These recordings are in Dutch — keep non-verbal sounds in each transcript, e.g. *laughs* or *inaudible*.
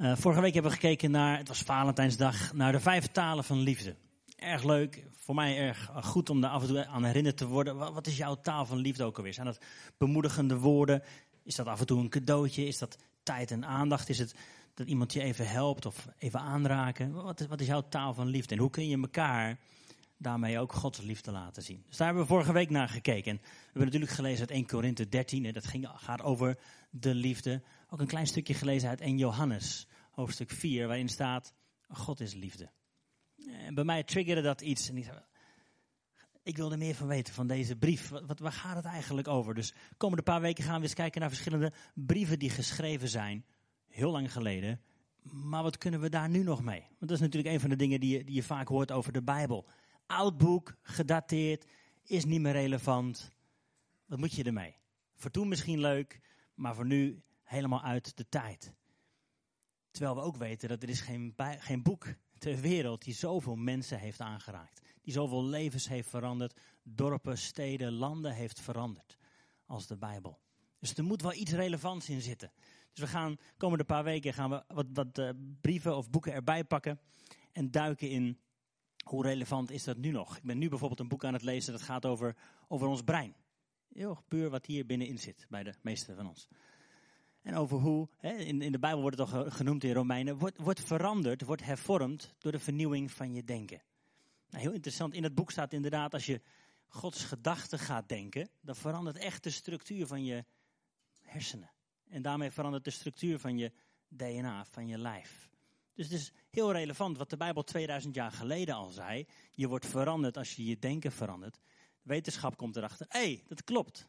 Uh, vorige week hebben we gekeken naar, het was Valentijnsdag, naar de vijf talen van liefde. Erg leuk, voor mij erg goed om daar af en toe aan herinnerd te worden. Wat, wat is jouw taal van liefde ook alweer? Zijn dat bemoedigende woorden? Is dat af en toe een cadeautje? Is dat tijd en aandacht? Is het dat iemand je even helpt of even aanraken? Wat is, wat is jouw taal van liefde? En hoe kun je elkaar daarmee ook Gods liefde laten zien? Dus daar hebben we vorige week naar gekeken. En we hebben natuurlijk gelezen uit 1 Korinthe 13. En dat ging, gaat over de liefde. Ook een klein stukje gelezen uit 1 Johannes, hoofdstuk 4, waarin staat: God is liefde. En bij mij triggerde dat iets. En ik, zei, ik wilde meer van weten van deze brief. Wat, waar gaat het eigenlijk over? Dus de komende paar weken gaan we eens kijken naar verschillende brieven die geschreven zijn. Heel lang geleden. Maar wat kunnen we daar nu nog mee? Want dat is natuurlijk een van de dingen die je, die je vaak hoort over de Bijbel. Oud boek, gedateerd, is niet meer relevant. Wat moet je ermee? Voor toen misschien leuk, maar voor nu helemaal uit de tijd. Terwijl we ook weten dat er is geen, geen boek ter wereld die zoveel mensen heeft aangeraakt. Die zoveel levens heeft veranderd, dorpen, steden, landen heeft veranderd als de Bijbel. Dus er moet wel iets relevants in zitten. Dus we gaan komende paar weken gaan we wat, wat uh, brieven of boeken erbij pakken en duiken in hoe relevant is dat nu nog. Ik ben nu bijvoorbeeld een boek aan het lezen dat gaat over, over ons brein. Heel puur wat hier binnenin zit bij de meeste van ons. En over hoe, in, in de Bijbel wordt het al genoemd in Romeinen, wordt, wordt veranderd, wordt hervormd door de vernieuwing van je denken. Nou, heel interessant, in het boek staat inderdaad, als je Gods gedachten gaat denken, dan verandert echt de structuur van je hersenen. En daarmee verandert de structuur van je DNA, van je lijf. Dus het is heel relevant wat de Bijbel 2000 jaar geleden al zei. Je wordt veranderd als je je denken verandert. Wetenschap komt erachter. Hé, hey, dat klopt.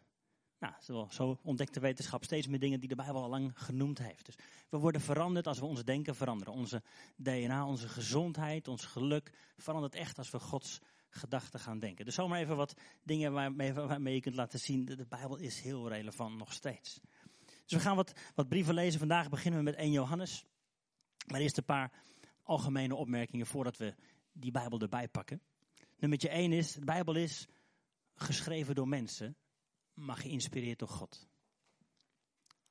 Nou, zo, ontdekt de wetenschap steeds meer dingen die de Bijbel al lang genoemd heeft. Dus we worden veranderd als we ons denken veranderen. Onze DNA, onze gezondheid, ons geluk verandert echt als we Gods gedachten gaan denken. Dus zomaar even wat dingen waarmee, waarmee je kunt laten zien. De Bijbel is heel relevant nog steeds. Dus we gaan wat, wat brieven lezen. Vandaag beginnen we met 1 Johannes. Maar eerst een paar algemene opmerkingen voordat we die Bijbel erbij pakken. Nummer 1 is, de Bijbel is geschreven door mensen maar geïnspireerd door God.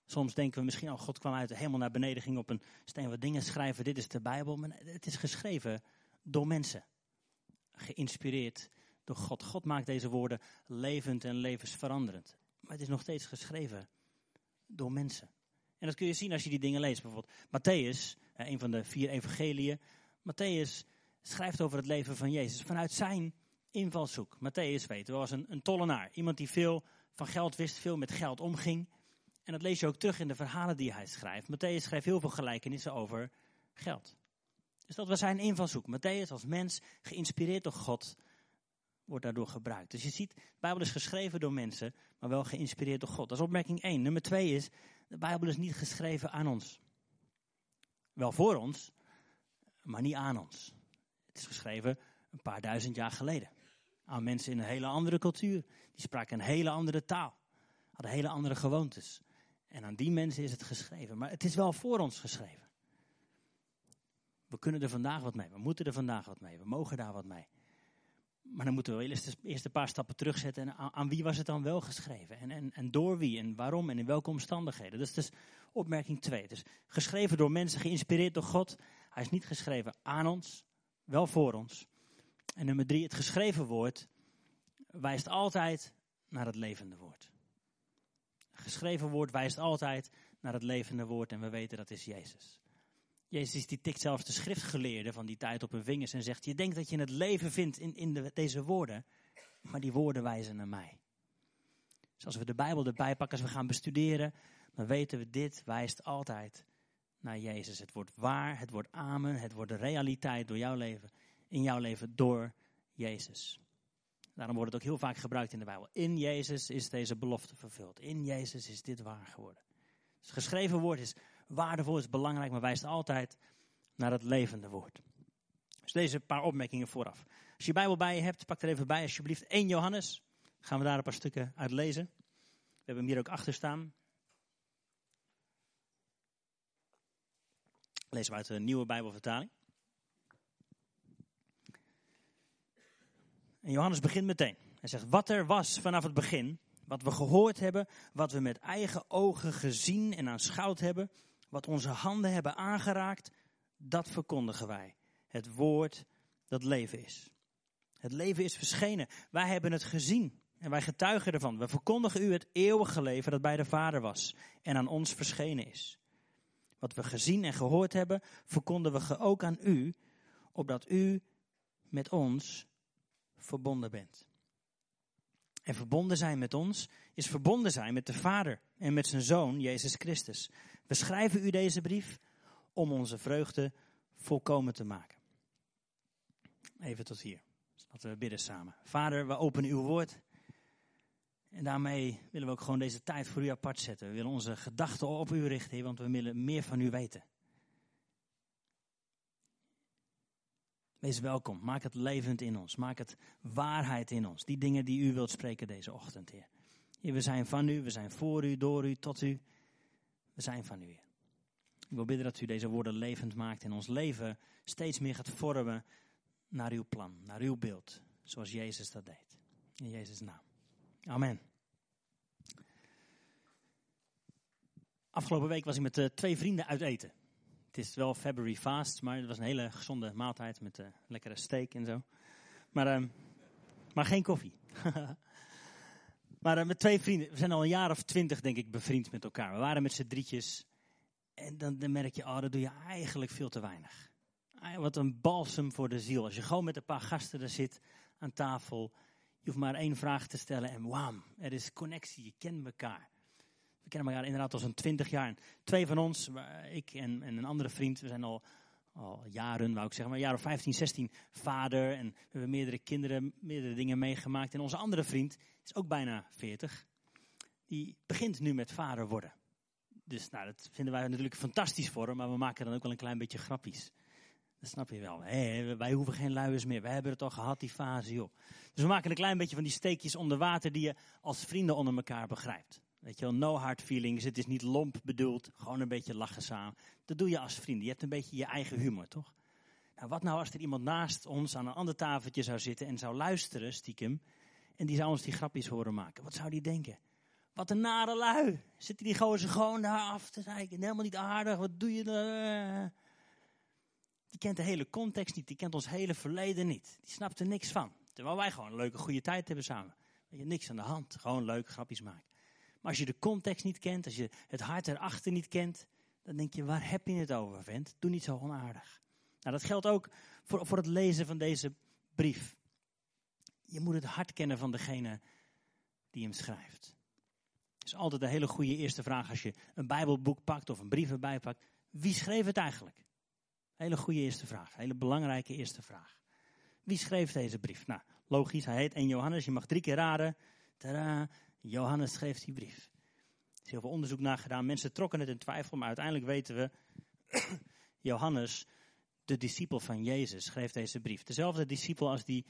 Soms denken we misschien, oh God kwam uit de hemel naar beneden, ging op een steen wat dingen schrijven, dit is de Bijbel. Maar het is geschreven door mensen. Geïnspireerd door God. God maakt deze woorden levend en levensveranderend. Maar het is nog steeds geschreven door mensen. En dat kun je zien als je die dingen leest. Bijvoorbeeld Matthäus, een van de vier evangeliën. Matthäus schrijft over het leven van Jezus vanuit zijn invalshoek. Matthäus, weten we, was een, een tollenaar. Iemand die veel van geld wist, veel met geld omging. En dat lees je ook terug in de verhalen die hij schrijft. Matthäus schrijft heel veel gelijkenissen over geld. Dus dat was zijn invalshoek. Matthäus als mens, geïnspireerd door God, wordt daardoor gebruikt. Dus je ziet, de Bijbel is geschreven door mensen, maar wel geïnspireerd door God. Dat is opmerking 1. Nummer 2 is, de Bijbel is niet geschreven aan ons. Wel voor ons, maar niet aan ons. Het is geschreven een paar duizend jaar geleden aan mensen in een hele andere cultuur. Die spraken een hele andere taal. Hadden hele andere gewoontes. En aan die mensen is het geschreven. Maar het is wel voor ons geschreven. We kunnen er vandaag wat mee. We moeten er vandaag wat mee. We mogen daar wat mee. Maar dan moeten we eerst, eerst een paar stappen terugzetten. En aan, wie was het dan wel geschreven? En, en, en door wie? En waarom? En in welke omstandigheden? Dat is dus opmerking 2. Dus geschreven door mensen, geïnspireerd door God. Hij is niet geschreven aan ons, wel voor ons. En nummer drie, het geschreven woord wijst altijd naar het levende woord. Het geschreven woord wijst altijd naar het levende woord en we weten dat is Jezus. Jezus die tikt zelfs de schriftgeleerden van die tijd op hun vingers en zegt, je denkt dat je het leven vindt in, in de, deze woorden, maar die woorden wijzen naar mij. Dus als we de Bijbel erbij pakken, als we gaan bestuderen, dan weten we dit wijst altijd naar Jezus. Het wordt waar, het wordt amen, het wordt de realiteit door jouw leven in jouw leven door Jezus. Daarom wordt het ook heel vaak gebruikt in de Bijbel. In Jezus is deze belofte vervuld. In Jezus is dit waar geworden. Dus het geschreven woord is waardevol, is belangrijk, maar wijst altijd naar het levende woord. Dus deze paar opmerkingen vooraf. Als je Bijbel bij je hebt, pak er even bij alsjeblieft 1 Johannes. Gaan we daar een paar stukken uit lezen. We hebben hem hier ook achter staan. Lezen we uit de nieuwe Bijbelvertaling. En Johannes begint meteen. Hij zegt, wat er was vanaf het begin, wat we gehoord hebben, wat we met eigen ogen gezien en aanschouwd hebben, Wat onze handen hebben aangeraakt, dat verkondigen wij. Het woord dat leven is. Het leven is verschenen. Wij hebben het gezien en wij getuigen ervan. We verkondigen u het eeuwige leven dat bij de Vader was en aan ons verschenen is. Wat we gezien en gehoord hebben, verkondigen we ook aan u, opdat u met ons verbonden bent. En verbonden zijn met ons is verbonden zijn met de Vader en met zijn Zoon, Jezus Christus. We schrijven u deze brief om onze vreugde volkomen te maken. Even tot hier. Laten we bidden samen. Vader, we openen uw woord. En daarmee willen we ook gewoon deze tijd voor u apart zetten. We willen onze gedachten op u richten, want we willen meer van u weten. Wees welkom. Maak het levend in ons. Maak het waarheid in ons. Die dingen die u wilt spreken deze ochtend, Heer. We zijn van u, we zijn voor u, door u, tot u. We zijn van u, Heer. Ik wil bidden dat u deze woorden levend maakt en ons leven steeds meer gaat vormen naar uw plan, naar uw beeld. Zoals Jezus dat deed. In Jezus' naam. Amen. Afgelopen week was ik met uh, twee vrienden uit eten. Het is wel February fast, maar het was een hele gezonde maaltijd met uh, lekkere steak en zo. Maar, uh, maar geen koffie. *laughs* maar uh, met twee vrienden, we zijn al een jaar of twintig denk ik bevriend met elkaar. We waren met z'n drietjes en dan, dan merk je, oh dat doe je eigenlijk veel te weinig. Ah, wat een balsem voor de ziel. Als je gewoon met een paar gasten er zit aan tafel, je hoeft maar één vraag te stellen en wam, er is connectie, je kent elkaar. We kennen elkaar inderdaad al zo'n twintig jaar. twee van ons, ik en, en, een andere vriend, we zijn al, jaren, wou ik zeggen, maar een jaar of 15, 16 vader. En we hebben meerdere kinderen, meerdere dingen meegemaakt. En onze andere vriend is ook bijna 40. Die begint nu met vader worden. Dus nou, dat vinden wij natuurlijk fantastisch voor hem, maar we maken dan ook wel een klein beetje grappies. Dat snap je wel. Hey, wij hoeven geen luiers meer. Wij hebben het al gehad, die fase, joh. Dus we maken een klein beetje van die steekjes onder water die je als vrienden onder elkaar begrijpt. Weet je wel, no hard feelings. Het is niet lomp bedoeld. Gewoon een beetje lachen samen. Dat doe je als vrienden. Je hebt een beetje je eigen humor, toch? Nou, wat nou als er iemand naast ons aan een ander tafeltje zou zitten en zou luisteren, stiekem. En die zou ons die grapjes horen maken. Wat zou die denken? Wat een nare lui. Zitten die gozer gewoon daar af te zeiken. Helemaal niet aardig. Wat doe je daar? Die kent de hele context niet. Die kent ons hele verleden niet. Die snapt er niks van. Terwijl wij gewoon een leuke, goede tijd hebben samen. Weet je, niks aan de hand. Gewoon leuk grapjes maken. Maar als je de context niet kent, als je het hart erachter niet kent, dan denk je, waar heb je het over, vent? Doe niet zo onaardig. Nou, dat geldt ook voor, voor het lezen van deze brief. Je moet het hart kennen van degene die hem schrijft. Het is altijd een hele goede eerste vraag als je een Bijbelboek pakt of een brief erbij pakt. Wie schreef het eigenlijk? Hele goede eerste vraag. Hele belangrijke eerste vraag. Wie schreef deze brief? Nou, logisch, hij heet 1 Johannes. Je mag drie keer raden. Tadaa, Johannes schreef die brief. Er is heel veel onderzoek naar gedaan. Mensen trokken het in twijfel, maar uiteindelijk weten we. *clears throat* Johannes, de discipel van Jezus, schreef deze brief. Dezelfde discipel als die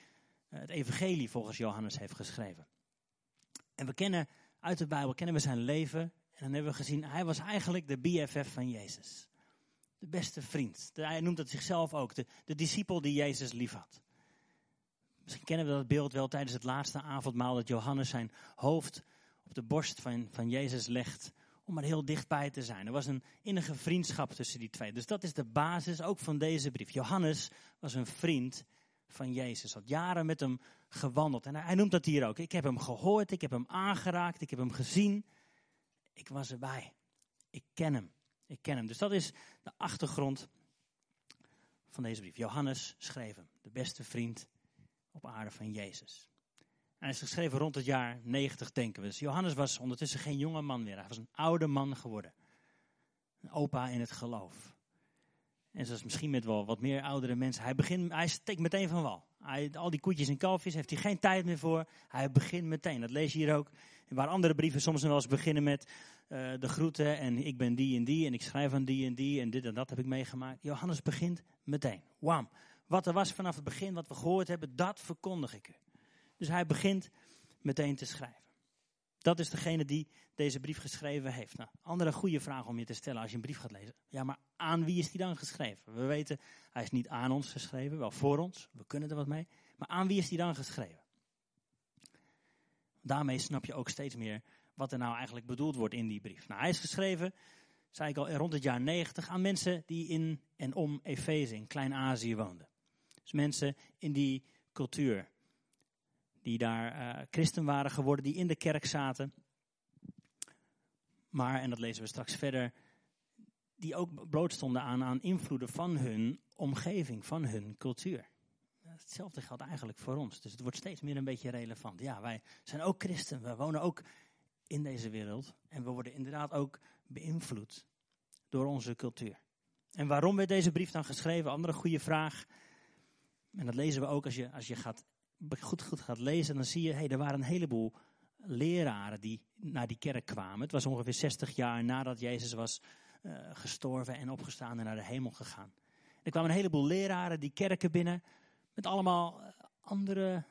eh, het evangelie volgens Johannes heeft geschreven. En we kennen uit de Bijbel, kennen we zijn leven. En dan hebben we gezien, hij was eigenlijk de BFF van Jezus. De beste vriend. Hij noemt het zichzelf ook, de, de discipel die Jezus lief had. Misschien kennen we dat beeld wel tijdens het laatste avondmaal dat Johannes zijn hoofd op de borst van, van Jezus legt om er heel dichtbij te zijn. Er was een innige vriendschap tussen die twee. Dus dat is de basis ook van deze brief. Johannes was een vriend van Jezus, had jaren met hem gewandeld. En hij noemt dat hier ook. Ik heb hem gehoord, ik heb hem aangeraakt, ik heb hem gezien. Ik was erbij. Ik ken hem. Ik ken hem. Dus dat is de achtergrond van deze brief. Johannes schreef hem, de beste vriend op aarde van Jezus. hij is geschreven rond het jaar 90, denken we. Dus Johannes was ondertussen geen jonge man meer. Hij was een oude man geworden. Een opa in het geloof. En zoals misschien met wel wat meer oudere mensen. Hij, begint, hij steekt meteen van wal. Hij, al die koetjes en kalfjes heeft hij geen tijd meer voor. Hij begint meteen. Dat lees je hier ook. Waar andere brieven soms wel eens beginnen met uh, de groeten. En ik ben die en die. En ik schrijf aan die en die. En dit en dat heb ik meegemaakt. Johannes begint meteen. Wam. Wat er was vanaf het begin, wat we gehoord hebben, dat verkondig ik u. Dus hij begint meteen te schrijven. Dat is degene die deze brief geschreven heeft. Nou, andere goede vraag om je te stellen als je een brief gaat lezen. Ja, maar aan wie is die dan geschreven? We weten, hij is niet aan ons geschreven, wel voor ons. We kunnen er wat mee. Maar aan wie is die dan geschreven? Daarmee snap je ook steeds meer wat er nou eigenlijk bedoeld wordt in die brief. Nou, hij is geschreven zei ik al, rond het jaar 90 aan mensen die in en om Efeze in Klein-Azië woonden. Dus mensen in die cultuur, die daar uh, christen waren geworden, die in de kerk zaten. Maar, en dat lezen we straks verder, die ook blootstonden aan, aan invloeden van hun omgeving, van hun cultuur. Hetzelfde geldt eigenlijk voor ons. Dus het wordt steeds meer een beetje relevant. Ja, wij zijn ook christen. We wonen ook in deze wereld. En we worden inderdaad ook beïnvloed door onze cultuur. En waarom werd deze brief dan geschreven? Andere goede vraag. En dat lezen we ook als je, als je gaat, goed, goed gaat lezen. Dan zie je, hey, er waren een heleboel leraren die naar die kerk kwamen. Het was ongeveer 60 jaar nadat Jezus was uh, gestorven en opgestaan en naar de hemel gegaan. Er kwamen een heleboel leraren die kerken binnen met allemaal eh, andere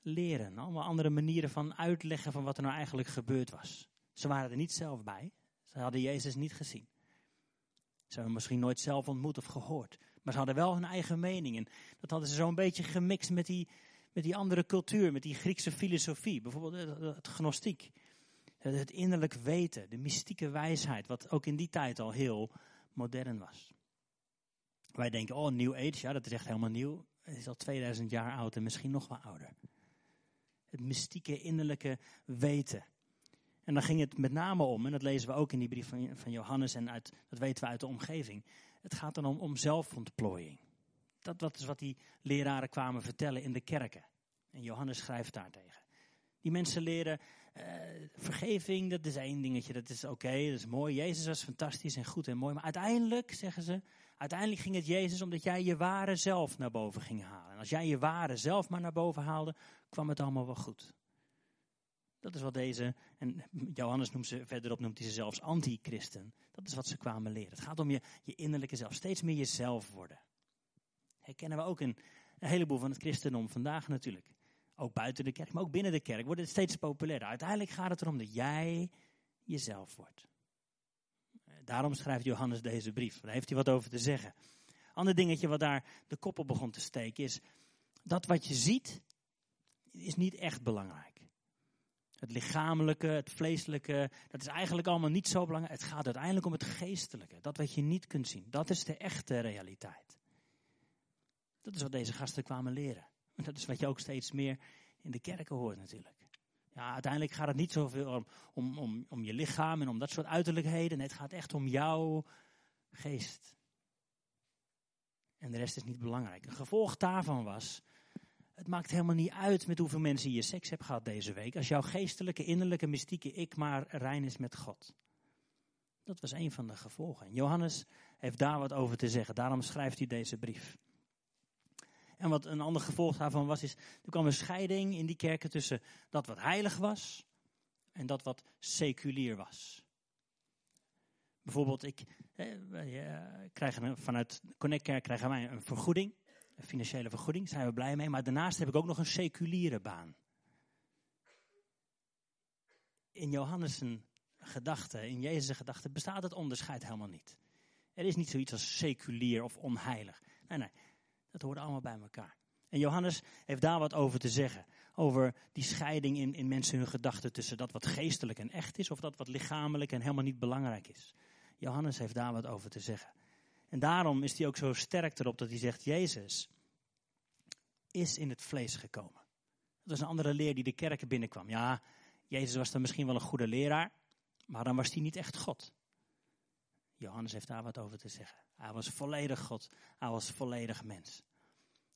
leren, allemaal andere manieren van uitleggen van wat er nou eigenlijk gebeurd was. Ze waren er niet zelf bij, ze hadden Jezus niet gezien. Ze hebben hem misschien nooit zelf ontmoet of gehoord. Maar ze hadden wel hun eigen mening. En dat hadden ze zo'n beetje gemixt met die, met die andere cultuur, met die Griekse filosofie. Bijvoorbeeld het gnostiek. Het innerlijk weten, de mystieke wijsheid, wat ook in die tijd al heel modern was. Wij denken, oh, New Age, ja, dat is echt helemaal nieuw. Het is al 2000 jaar oud en misschien nog wel ouder. Het mystieke innerlijke weten. En dan ging het met name om, en dat lezen we ook in die brief van, van Johannes en uit, dat weten we uit de omgeving. Het gaat dan om, om zelfontplooiing. Dat, is wat die leraren kwamen vertellen in de kerken. En Johannes schrijft daartegen. Die mensen leren uh, vergeving, dat is één dingetje, dat is oké, dat is mooi. Jezus was fantastisch en goed en mooi. Maar uiteindelijk, zeggen ze, uiteindelijk ging het Jezus omdat jij je ware zelf naar boven ging halen. En als jij je ware zelf maar naar boven haalde, kwam het allemaal wel goed. Dat is wat deze, en Johannes noemt ze, verderop noemt hij ze zelfs anti-christen. Dat is wat ze kwamen leren. Het gaat om je, je innerlijke zelf, steeds meer jezelf worden. Herkennen we ook een heleboel van het christendom vandaag natuurlijk. Ook buiten de kerk, maar ook binnen de kerk wordt het steeds populairder. Uiteindelijk gaat het erom dat jij jezelf wordt. Daarom schrijft Johannes deze brief. Daar heeft hij wat over te zeggen. Ander dingetje wat daar de kop op begon te steken is dat wat je ziet is niet echt belangrijk. Het lichamelijke, het vleeselijke, dat is eigenlijk allemaal niet zo belangrijk. Het gaat uiteindelijk om het geestelijke, dat wat je niet kunt zien. Dat is de echte realiteit. Dat is wat deze gasten kwamen leren. En dat is wat je ook steeds meer in de kerken hoort natuurlijk. Ja, uiteindelijk gaat het niet zoveel om, om, om, om je lichaam en om dat soort uiterlijkheden. Het gaat echt om jouw geest. En de rest is niet belangrijk. Een gevolg daarvan was het maakt helemaal niet uit met hoeveel mensen je seks hebt gehad deze week. Als jouw geestelijke, innerlijke, mystieke ik maar rein is met God. Dat was een van de gevolgen. Johannes heeft daar wat over te zeggen. Daarom schrijft hij deze brief. En wat een ander gevolg daarvan was, is er kwam een scheiding in die kerken tussen dat wat heilig was en dat wat seculier was. Bijvoorbeeld, ik, eh, eh, krijgen vanuit Connect Kerk krijgen wij een vergoeding een financiële vergoeding, zijn we blij mee. Maar daarnaast heb ik ook nog een seculiere baan. In Johannes' gedachte, in Jezus' gedachte, bestaat het onderscheid helemaal niet. Er is niet zoiets als seculier of onheilig. Nee, nee, dat hoort allemaal bij elkaar. En Johannes heeft daar wat over te zeggen. Over die scheiding in, in mensen hun gedachten tussen dat wat geestelijk en echt is, of dat wat lichamelijk en helemaal niet belangrijk is. Johannes heeft daar wat over te zeggen. En daarom is hij ook zo sterk erop dat hij zegt, Jezus is in het vlees gekomen. Dat is een andere leer die de kerken binnenkwam. Ja, Jezus was dan misschien wel een goede leraar, maar dan was hij niet echt God. Johannes heeft daar wat over te zeggen. Hij was volledig God, hij was volledig mens.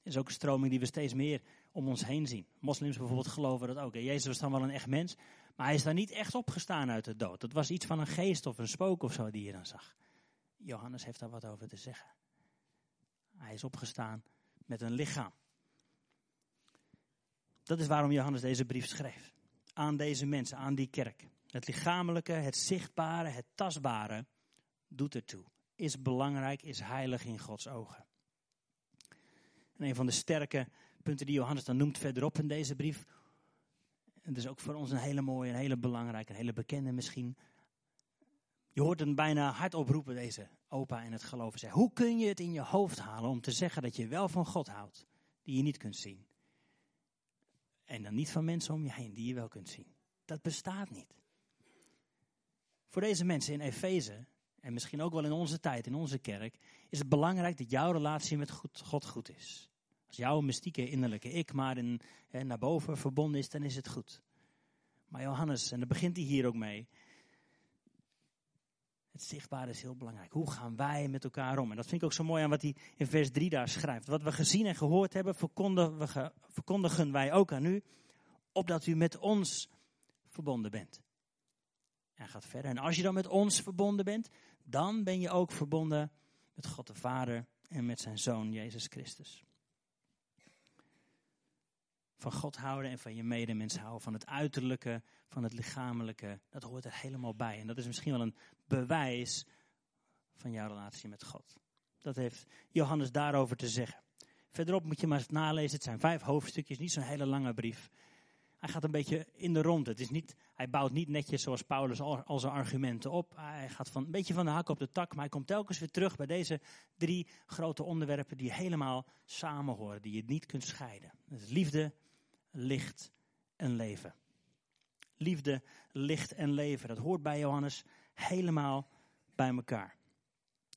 Dat is ook een stroming die we steeds meer om ons heen zien. Moslims bijvoorbeeld geloven dat ook. Jezus was dan wel een echt mens, maar hij is dan niet echt opgestaan uit de dood. Dat was iets van een geest of een spook of zo die je dan zag. Johannes heeft daar wat over te zeggen. Hij is opgestaan met een lichaam. Dat is waarom Johannes deze brief schreef. Aan deze mensen, aan die kerk. Het lichamelijke, het zichtbare, het tastbare doet ertoe. Is belangrijk, is heilig in Gods ogen. En een van de sterke punten die Johannes dan noemt verderop in deze brief. En dat is ook voor ons een hele mooie, een hele belangrijke, een hele bekende misschien. Je hoort hem bijna hard oproepen, deze opa in het geloven. Zeggen, hoe kun je het in je hoofd halen om te zeggen dat je wel van God houdt, die je niet kunt zien? En dan niet van mensen om je heen, die je wel kunt zien. Dat bestaat niet. Voor deze mensen in Efeze, en misschien ook wel in onze tijd, in onze kerk, is het belangrijk dat jouw relatie met God goed is. Als jouw mystieke innerlijke ik maar in, hè, naar boven verbonden is, dan is het goed. Maar Johannes, en daar begint hij hier ook mee, het zichtbare is heel belangrijk. Hoe gaan wij met elkaar om? En dat vind ik ook zo mooi aan wat hij in vers 3 daar schrijft. Wat we gezien en gehoord hebben, verkondigen, verkondigen wij ook aan u, opdat u met ons verbonden bent. En gaat verder. En als je dan met ons verbonden bent, dan ben je ook verbonden met God de Vader en met zijn Zoon Jezus Christus. Van God houden en van je medemens houden, van het uiterlijke, van het lichamelijke, dat hoort er helemaal bij. En dat is misschien wel een bewijs van jouw relatie met God. Dat heeft Johannes daarover te zeggen. Verderop moet je maar eens nalezen. Het zijn vijf hoofdstukjes, niet zo'n hele lange brief. Hij gaat een beetje in de rond. Het is niet, hij bouwt niet netjes zoals Paulus al, zijn argumenten op. Hij gaat van, een beetje van de hak op de tak, maar hij komt telkens weer terug bij deze drie grote onderwerpen die helemaal samenhoren, die je niet kunt scheiden. Dat is liefde, licht en leven. Liefde, licht en leven, dat hoort bij Johannes helemaal bij elkaar.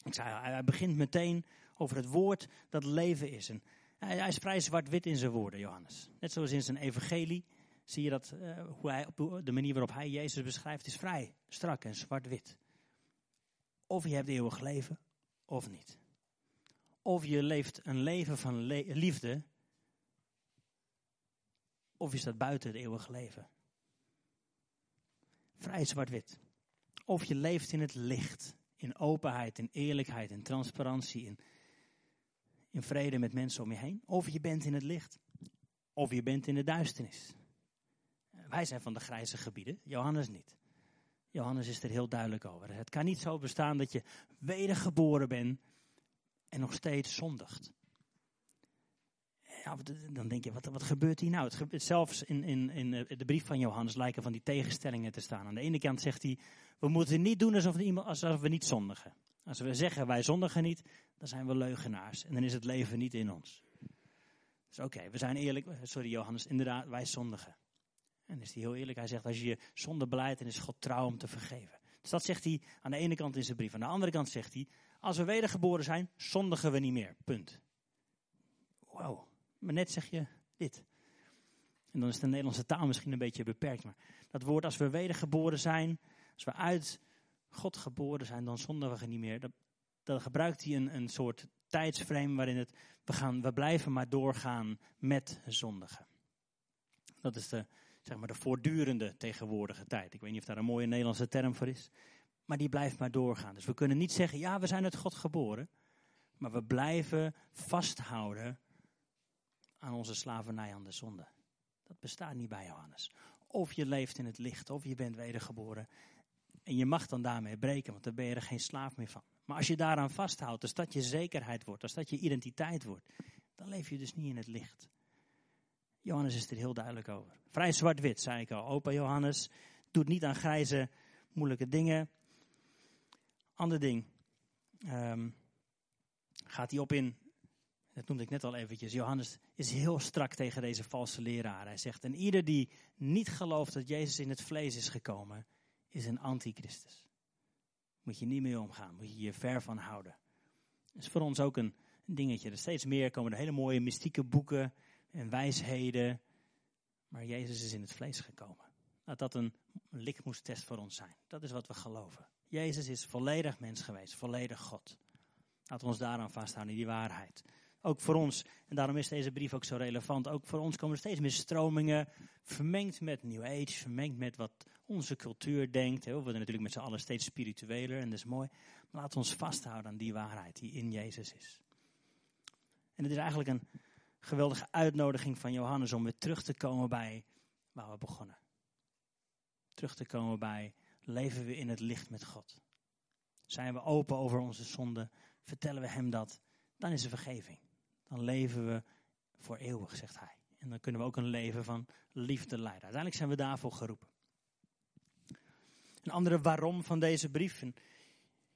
Ik zei, hij begint meteen over het woord dat leven is. En hij, hij is vrij zwart-wit in zijn woorden, Johannes. Net zoals in zijn evangelie zie je dat uh, hoe hij, de manier waarop hij Jezus beschrijft is vrij strak en zwart-wit. Of je hebt eeuwig leven of niet. Of je leeft een leven van liefde, of je staat buiten het eeuwige leven. Vrij zwart-wit. Of je leeft in het licht, in openheid, in eerlijkheid, in transparantie, in, in vrede met mensen om je heen. Of je bent in het licht, of je bent in de duisternis. Wij zijn van de grijze gebieden, Johannes niet. Johannes is er heel duidelijk over. Het kan niet zo bestaan dat je wedergeboren bent en nog steeds zondigt. Dan denk je, wat, wat gebeurt hier nou? Het zelfs in, in, in de brief van Johannes lijken van die tegenstellingen te staan. Aan de ene kant zegt hij, we moeten niet doen alsof, alsof we niet zondigen. Als we zeggen wij zondigen niet, dan zijn we leugenaars. En dan is het leven niet in ons. Dus oké, we zijn eerlijk. Sorry Johannes, inderdaad, wij zondigen. En is hij heel eerlijk. Hij zegt, als je je zonde beleidt, dan is God trouw om te vergeven. Dus dat zegt hij aan de ene kant in zijn brief. Aan de andere kant zegt hij, als we wedergeboren zijn, zondigen we niet meer. Punt. Wow. Maar net zeg je dit. En dan is de Nederlandse taal misschien een beetje beperkt. Maar dat woord, als we wedergeboren zijn, als we uit God geboren zijn, dan zondigen we niet meer. Dan gebruikt hij een, een soort tijdsframe waarin het, we, gaan, we blijven maar doorgaan met zondigen. Dat is de, zeg maar de voortdurende tegenwoordige tijd. Ik weet niet of daar een mooie Nederlandse term voor is. Maar die blijft maar doorgaan. Dus we kunnen niet zeggen, ja, we zijn uit God geboren. Maar we blijven vasthouden aan onze slavernij aan de zonde. Dat bestaat niet bij Johannes. Of je leeft in het licht, of je bent wedergeboren. En je mag dan daarmee breken, want dan ben je er geen slaaf meer van. Maar als je daaraan vasthoudt, als dat je zekerheid wordt, als dat je identiteit wordt, dan leef je dus niet in het licht. Johannes is er heel duidelijk over. Vrij zwart-wit, zei ik al. Opa Johannes doet niet aan grijze, moeilijke dingen. Ander ding. Um, gaat hij op in, dat noemde ik net al eventjes. Johannes is heel strak tegen deze valse leraar. Hij zegt, en ieder die niet gelooft dat Jezus in het vlees is gekomen, is een antichristus. Moet je niet mee omgaan, moet je je ver van houden. Dat is voor ons ook een, dingetje. Er steeds meer komen er hele mooie mystieke boeken en wijsheden. Maar Jezus is in het vlees gekomen. Laat dat een likmoestest voor ons zijn. Dat is wat we geloven. Jezus is volledig mens geweest, volledig God. Laten we ons daaraan vasthouden, die waarheid. Ook voor ons, en daarom is deze brief ook zo relevant, ook voor ons komen er steeds meer stromingen, vermengd met New Age, vermengd met wat onze cultuur denkt. We worden natuurlijk met z'n allen steeds spiritueler en dat is mooi. Maar laten we ons vasthouden aan die waarheid die in Jezus is. En het is eigenlijk een geweldige uitnodiging van Johannes om weer terug te komen bij waar we begonnen. Terug te komen bij leven we in het licht met God. Zijn we open over onze zonden, vertellen we Hem dat, dan is er vergeving. Dan leven we voor eeuwig, zegt Hij. En dan kunnen we ook een leven van liefde leiden. Uiteindelijk zijn we daarvoor geroepen. Een andere waarom van deze brief,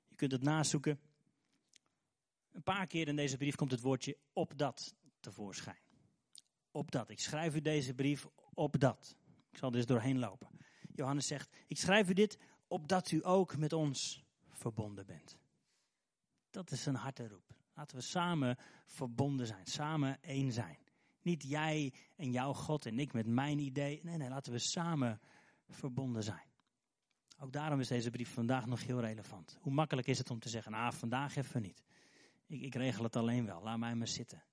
je kunt het nazoeken. Een paar keer in deze brief komt het woordje opdat tevoorschijn. Opdat. Ik schrijf u deze brief opdat. Ik zal dus doorheen lopen. Johannes zegt, ik schrijf u dit opdat u ook met ons verbonden bent. Dat is een harteroep. Laten we samen verbonden zijn, samen één zijn. Niet jij en jouw God en ik met mijn idee. Nee, nee, laten we samen verbonden zijn. Ook daarom is deze brief vandaag nog heel relevant. Hoe makkelijk is het om te zeggen, nou vandaag even niet. Ik, ik regel het alleen wel, laat mij maar zitten.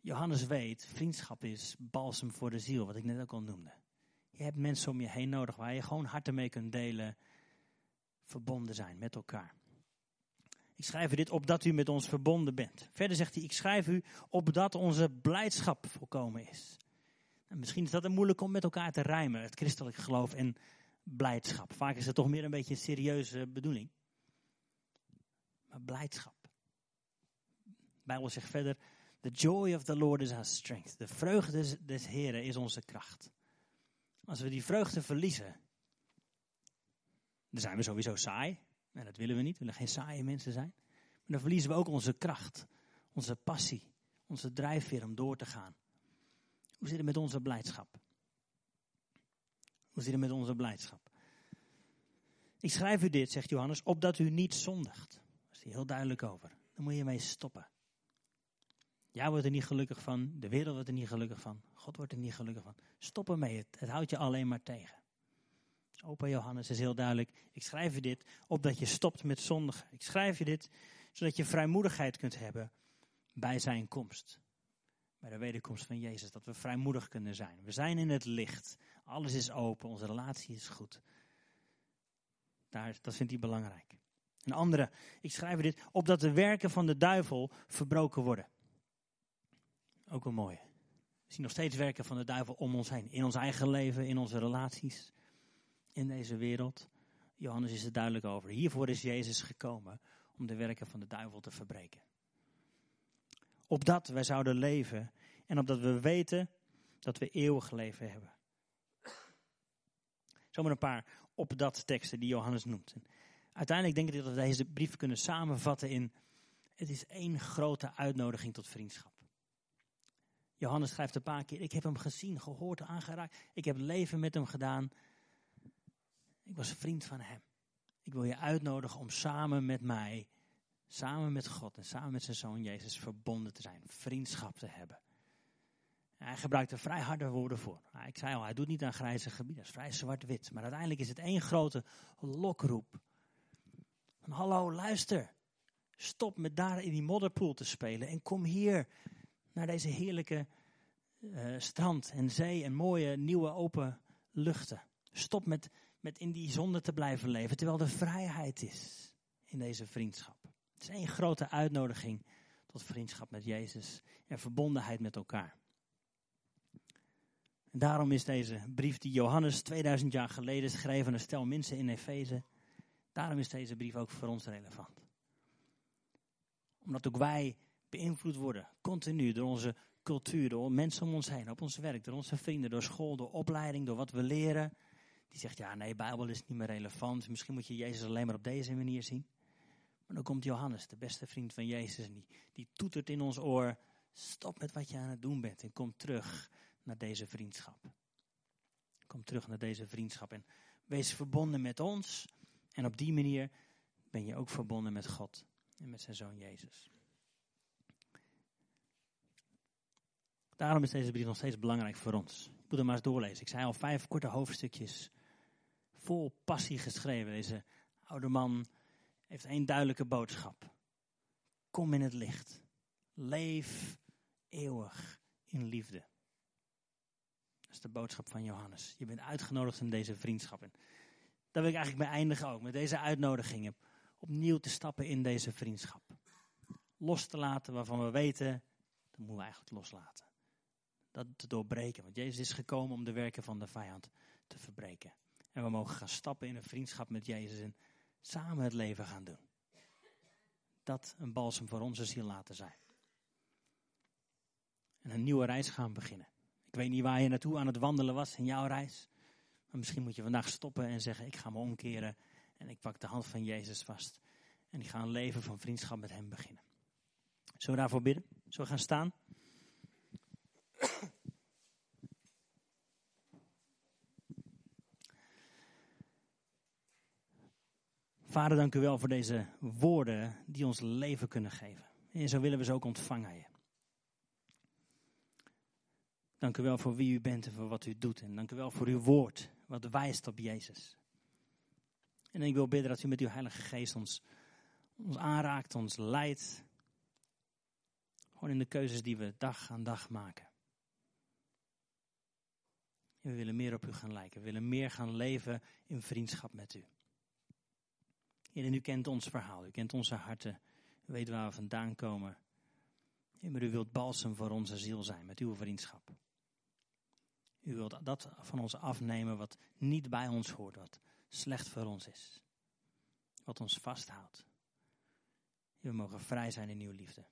Johannes weet, vriendschap is balsem voor de ziel, wat ik net ook al noemde. Je hebt mensen om je heen nodig waar je gewoon harten mee kunt delen, verbonden zijn met elkaar. Ik schrijf u dit opdat u met ons verbonden bent. Verder zegt hij, ik schrijf u opdat onze blijdschap volkomen is. En misschien is dat moeilijk om met elkaar te rijmen, het christelijk geloof en blijdschap. Vaak is het toch meer een beetje een serieuze bedoeling. Maar blijdschap. De Bijbel zegt verder, the joy of the Lord is our strength. De vreugde des, des Heren is onze kracht. Als we die vreugde verliezen, dan zijn we sowieso saai. En dat willen we niet, we willen geen saaie mensen zijn. Maar dan verliezen we ook onze kracht, onze passie, onze drijfveer om door te gaan. Hoe zit het met onze blijdschap? Hoe zit het met onze blijdschap? Ik schrijf u dit, zegt Johannes, opdat u niet zondigt. Daar is hij heel duidelijk over. Dan moet je mee stoppen. Jij wordt er niet gelukkig van, de wereld wordt er niet gelukkig van, God wordt er niet gelukkig van. Stop ermee, het, het houdt je alleen maar tegen. Opa Johannes is heel duidelijk. Ik schrijf je dit opdat je stopt met zondigen. Ik schrijf je dit zodat je vrijmoedigheid kunt hebben bij zijn komst. Bij de wederkomst van Jezus. Dat we vrijmoedig kunnen zijn. We zijn in het licht. Alles is open. Onze relatie is goed. Daar, dat vindt hij belangrijk. Een andere. Ik schrijf dit opdat de werken van de duivel verbroken worden. Ook een mooie. We zien nog steeds werken van de duivel om ons heen. In ons eigen leven, in onze relaties in deze wereld. Johannes is er duidelijk over. Hiervoor is Jezus gekomen om de werken van de duivel te verbreken. Opdat wij zouden leven en opdat we weten dat we eeuwig leven hebben. Zomaar een paar opdat teksten die Johannes noemt. Uiteindelijk denk ik dat we deze brief kunnen samenvatten in het is één grote uitnodiging tot vriendschap. Johannes schrijft een paar keer, ik heb hem gezien, gehoord, aangeraakt. Ik heb leven met hem gedaan. Ik was vriend van hem. Ik wil je uitnodigen om samen met mij, samen met God en samen met zijn zoon Jezus verbonden te zijn. Vriendschap te hebben. hij gebruikt er vrij harde woorden voor. Ik zei al, hij doet niet aan grijze gebieden, dat is vrij zwart-wit. Maar uiteindelijk is het één grote lokroep. Van, hallo, luister. Stop met daar in die modderpoel te spelen en kom hier naar deze heerlijke uh, strand en zee en mooie nieuwe open luchten. Stop met met in die zonde te blijven leven, terwijl er vrijheid is in deze vriendschap. Het is één grote uitnodiging tot vriendschap met Jezus en verbondenheid met elkaar. En daarom is deze brief die Johannes 2000 jaar geleden schreef aan een stel mensen in Efeze, daarom is deze brief ook voor ons relevant. Omdat ook wij beïnvloed worden, continu door onze cultuur, door mensen om ons heen, op ons werk, door onze vrienden, door school, door opleiding, door wat we leren, die zegt, ja nee, Bijbel is niet meer relevant. Misschien moet je Jezus alleen maar op deze manier zien. Maar dan komt Johannes, de beste vriend van Jezus, en die, die toetert in ons oor. Stop met wat je aan het doen bent en kom terug naar deze vriendschap. Kom terug naar deze vriendschap en wees verbonden met ons. En op die manier ben je ook verbonden met God en met zijn zoon Jezus. Daarom is deze brief nog steeds belangrijk voor ons. Ik moet hem maar eens doorlezen. Ik zei al vijf korte hoofdstukjes vol passie geschreven. Deze oude man heeft één duidelijke boodschap. Kom in het licht. Leef eeuwig in liefde. Dat is de boodschap van Johannes. Je bent uitgenodigd in deze vriendschap. En daar wil ik eigenlijk mee eindigen ook. Met deze uitnodigingen. Opnieuw te stappen in deze vriendschap. Los te laten waarvan we weten, dat moeten we eigenlijk loslaten. Dat te doorbreken. Want Jezus is gekomen om de werken van de vijand te verbreken. En we mogen gaan stappen in een vriendschap met Jezus en samen het leven gaan doen. Dat een balsem voor onze ziel laten zijn. En een nieuwe reis gaan beginnen. Ik weet niet waar je naartoe aan het wandelen was in jouw reis. Maar misschien moet je vandaag stoppen en zeggen: Ik ga me omkeren. En ik pak de hand van Jezus vast. En ik ga een leven van vriendschap met Hem beginnen. Zullen we daarvoor bidden? Zullen we gaan staan? Vader, dank u wel voor deze woorden die ons leven kunnen geven. En zo willen we ze ook ontvangen, Heer. Dank u wel voor wie u bent en voor wat u doet. En dank u wel voor uw woord, wat wijst op Jezus. En ik wil bidden dat u met uw Heilige Geest ons, ons aanraakt, ons leidt. Gewoon in de keuzes die we dag aan dag maken. En we willen meer op u gaan lijken. We willen meer gaan leven in vriendschap met u. Heer, en u kent ons verhaal. U kent onze harten. U weet waar we vandaan komen. Maar u wilt balsem voor onze ziel zijn met uw vriendschap. U wilt dat van ons afnemen wat niet bij ons hoort, wat slecht voor ons is. Wat ons vasthoudt. We mogen vrij zijn in uw liefde.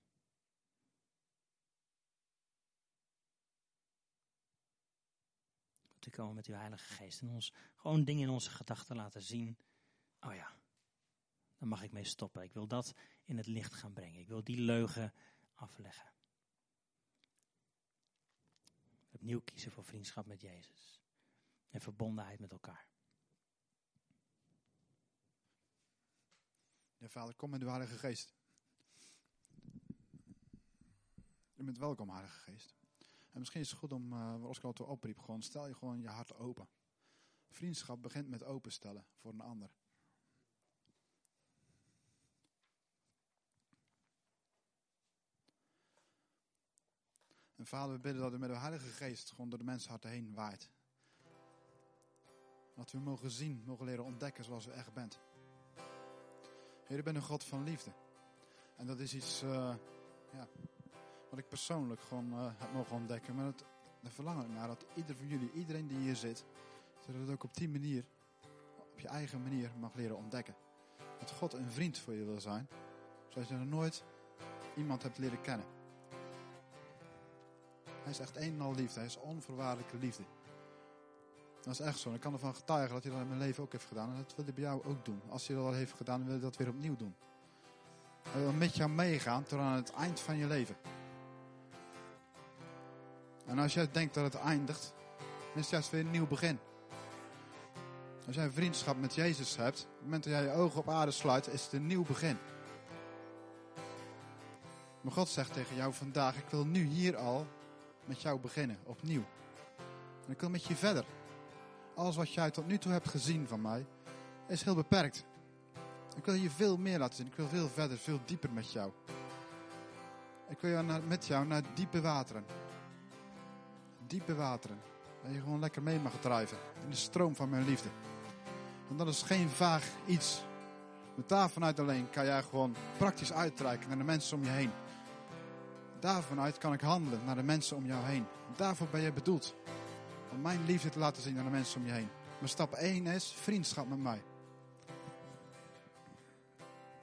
Te komen met uw Heilige Geest en ons gewoon dingen in onze gedachten laten zien. Oh ja, dan mag ik mee stoppen. Ik wil dat in het licht gaan brengen. Ik wil die leugen afleggen. Opnieuw kiezen voor vriendschap met Jezus. En verbondenheid met elkaar. Ja, Vader, kom met uw Heilige Geest. U bent welkom, Heilige Geest. En misschien is het goed om, uh, waar Oscar al opriep, gewoon stel je gewoon je hart open. Vriendschap begint met openstellen voor een ander. En vader, we bidden dat u met uw Heilige Geest gewoon door de mensenharten heen waait. Dat we mogen zien, mogen leren ontdekken zoals u echt bent. Heer, u bent een God van liefde. En dat is iets uh, ja, wat ik persoonlijk gewoon uh, heb mogen ontdekken. Maar dat, daar verlang ik naar dat ieder van jullie, iedereen die hier zit, zodat het ook op die manier, op je eigen manier mag leren ontdekken. Dat God een vriend voor je wil zijn, zoals je nog nooit iemand hebt leren kennen. Hij is echt een liefde. Hij is onvoorwaardelijke liefde. Dat is echt zo. Ik kan ervan getuigen dat hij dat in mijn leven ook heeft gedaan. En dat wil hij bij jou ook doen. Als hij dat al heeft gedaan, wil hij dat weer opnieuw doen. Hij wil met jou meegaan tot aan het eind van je leven. En als jij denkt dat het eindigt, dan is het juist weer een nieuw begin. Als jij een vriendschap met Jezus hebt, op het moment dat jij je ogen op aarde sluit, is het een nieuw begin. Maar God zegt tegen jou vandaag, ik wil nu hier al met jou beginnen, opnieuw. En ik wil met je verder. Alles wat jij tot nu toe hebt gezien van mij, is heel beperkt. Ik wil je veel meer laten zien. Ik wil veel verder, veel dieper met jou. Ik wil naar, met jou naar diepe wateren. Diepe wateren. Dat je gewoon lekker mee mag drijven. In de stroom van mijn liefde. Want dat is geen vaag iets. Met daarvanuit alleen kan jij gewoon praktisch uitreiken naar de mensen om je heen. Daarvanuit kan ik handelen naar de mensen om jou heen. Daarvoor ben je bedoeld. Om mijn liefde te laten zien aan de mensen om je heen. Maar stap 1 is vriendschap met mij.